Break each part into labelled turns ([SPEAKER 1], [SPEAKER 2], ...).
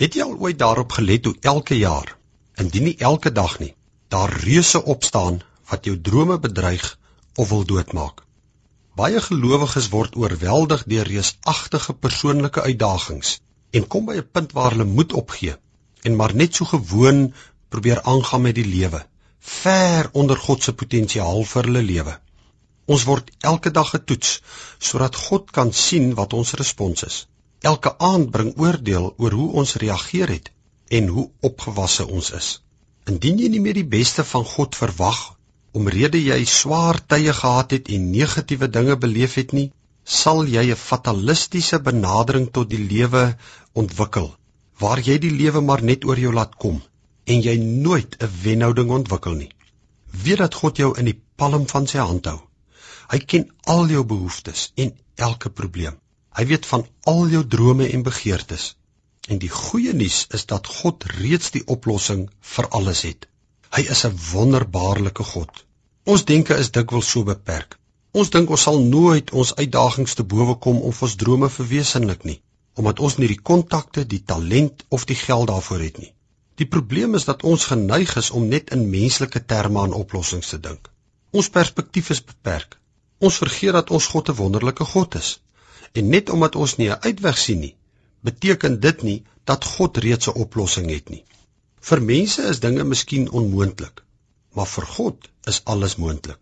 [SPEAKER 1] Het jy al ooit daarop gelet hoe elke jaar, indien nie elke dag nie, daar reuse opstaan wat jou drome bedreig of wil doodmaak? Baie gelowiges word oorweldig deur reusagtige persoonlike uitdagings en kom by 'n punt waar hulle moed opgee en maar net so gewoon probeer aangaan met die lewe, ver onder God se potensiaal vir hulle lewe. Ons word elke dag getoets sodat God kan sien wat ons respons is elke aand bring oordeel oor hoe ons reageer het en hoe opgewasse ons is. Indien jy nie meer die beste van God verwag omrede jy swaar tye gehad het en negatiewe dinge beleef het nie, sal jy 'n fatalistiese benadering tot die lewe ontwikkel waar jy die lewe maar net oor jou laat kom en jy nooit 'n wenhouding ontwikkel nie. Weet dat God jou in die palm van sy hand hou. Hy ken al jou behoeftes en elke probleem. Hy weet van al jou drome en begeertes. En die goeie nuus is dat God reeds die oplossing vir alles het. Hy is 'n wonderbaarlike God. Ons denke is dikwels so beperk. Ons dink ons sal nooit ons uitdagings te bowe kom om ons drome verwesenlik nie, omdat ons nie die kontakte, die talent of die geld daarvoor het nie. Die probleem is dat ons geneig is om net in menslike terme aan oplossings te dink. Ons perspektief is beperk. Ons vergeet dat ons God 'n wonderlike God is. En net omdat ons nie 'n uitweg sien nie, beteken dit nie dat God reeds 'n oplossing het nie. Vir mense is dinge miskien onmoontlik, maar vir God is alles moontlik.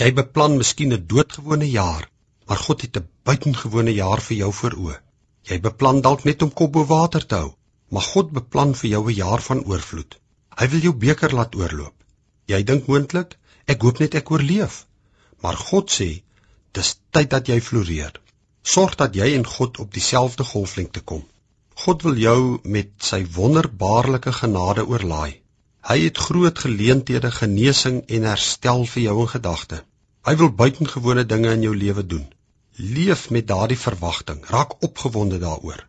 [SPEAKER 1] Jy beplan miskien 'n doodgewone jaar, maar God het 'n buitengewone jaar vir jou voor oë. Jy beplan dalk net om kop bo water te hou, maar God beplan vir jou 'n jaar van oorvloed. Hy wil jou beker laat oorloop. Jy dink moontlik, ek hoop net ek oorleef. Maar God sê, dis tyd dat jy floreer. Sorg dat jy en God op dieselfde golflengte kom. God wil jou met sy wonderbaarlike genade oorlaai. Hy het groot geleenthede, genesing en herstel vir jou in gedagte. Hy wil buitengewone dinge in jou lewe doen. Leef met daardie verwagting, raak opgewonde daaroor.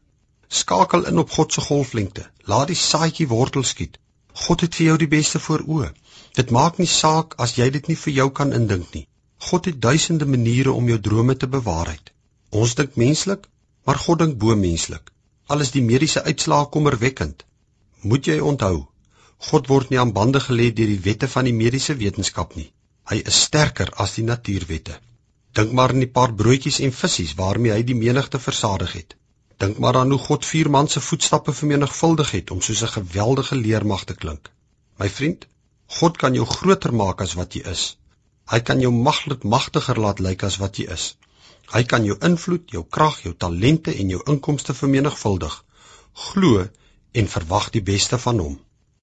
[SPEAKER 1] Skakel in op God se golflengte. Laat die saadjie wortel skiet. God het vir jou die beste voor oë. Dit maak nie saak as jy dit nie vir jou kan indink nie. God het duisende maniere om jou drome te bewaarheid. Ons dink menslik, maar God dink bo menslik. Al is die mediese uitslae kommerwekkend, moet jy onthou, God word nie aan bande gelê deur die wette van die mediese wetenskap nie. Hy is sterker as die natuurwette. Dink maar aan die paar broodjies en visse waarmee hy die menigte versadig het. Dink maar aan hoe God vier man se voetstappe vermenigvuldig het om soos 'n geweldige leermag te klink. My vriend, God kan jou groter maak as wat jy is. Hy kan jou maglik magtiger laat lyk as wat jy is. Hy kan jou invloed, jou krag, jou talente en jou inkomste vermenigvuldig. Glo en verwag die beste van hom.